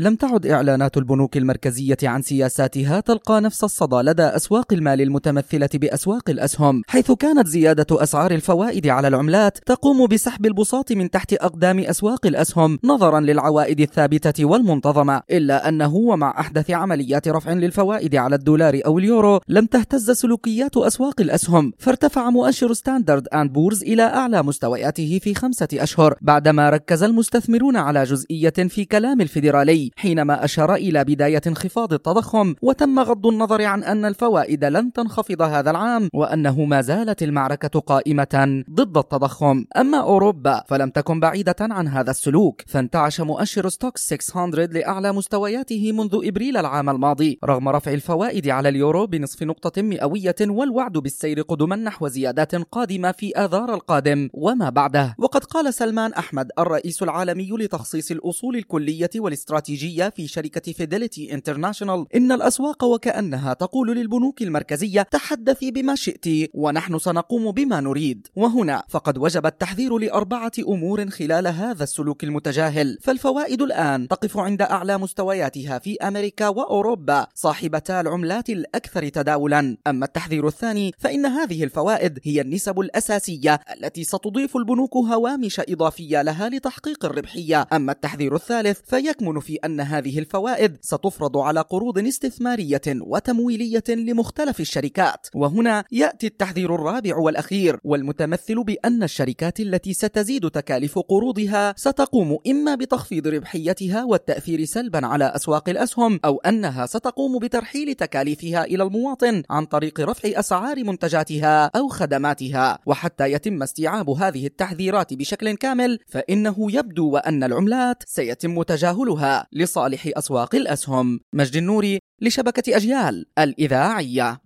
لم تعد إعلانات البنوك المركزية عن سياساتها تلقى نفس الصدى لدى أسواق المال المتمثلة بأسواق الأسهم حيث كانت زيادة أسعار الفوائد على العملات تقوم بسحب البساط من تحت أقدام أسواق الأسهم نظرا للعوائد الثابتة والمنتظمة. إلا أنه ومع أحدث عمليات رفع للفوائد على الدولار أو اليورو لم تهتز سلوكيات أسواق الأسهم فارتفع مؤشر ستاندرد أند بورز إلى أعلى مستوياته في خمسة أشهر بعدما ركز المستثمرون على جزئية في كلام الفيدرالي. حينما أشار إلى بداية انخفاض التضخم وتم غض النظر عن أن الفوائد لن تنخفض هذا العام وأنه ما زالت المعركة قائمة ضد التضخم. أما أوروبا فلم تكن بعيدة عن هذا السلوك. فانتعش مؤشر ستوكس 600 لأعلى مستوياته منذ إبريل العام الماضي. رغم رفع الفوائد على اليورو بنصف نقطة مئوية والوعد بالسير قدما نحو زيادات قادمة في آذار القادم. وما بعده؟ وقد قال سلمان أحمد الرئيس العالمي لتخصيص الأصول الكلية والاستراتيجية في شركة فيدلتي انترناشونال إن الأسواق وكأنها تقول للبنوك المركزية تحدثي بما شئت ونحن سنقوم بما نريد. وهنا فقد وجب التحذير لأربعة أمور خلال هذا السلوك المتجاهل. فالفوائد الآن تقف عند أعلى مستوياتها في أمريكا وأوروبا صاحبتا العملات الأكثر تداولا. أما التحذير الثاني فإن هذه الفوائد هي النسب الأساسية التي ستضيف البنوك هوامش إضافية لها لتحقيق الربحية. أما التحذير الثالث فيكمن في أن هذه الفوائد ستفرض على قروض استثمارية وتمويلية لمختلف الشركات. وهنا يأتي التحذير الرابع والأخير والمتمثل بأن الشركات التي ستزيد تكاليف قروضها ستقوم إما بتخفيض ربحيتها والتأثير سلبا على أسواق الأسهم أو أنها ستقوم بترحيل تكاليفها إلى المواطن عن طريق رفع أسعار منتجاتها أو خدماتها. وحتى يتم استيعاب هذه التحذيرات بشكل كامل فإنه يبدو وأن العملات سيتم تجاهلها. لصالح أسواق الأسهم. مجد النوري لشبكة أجيال الإذاعية.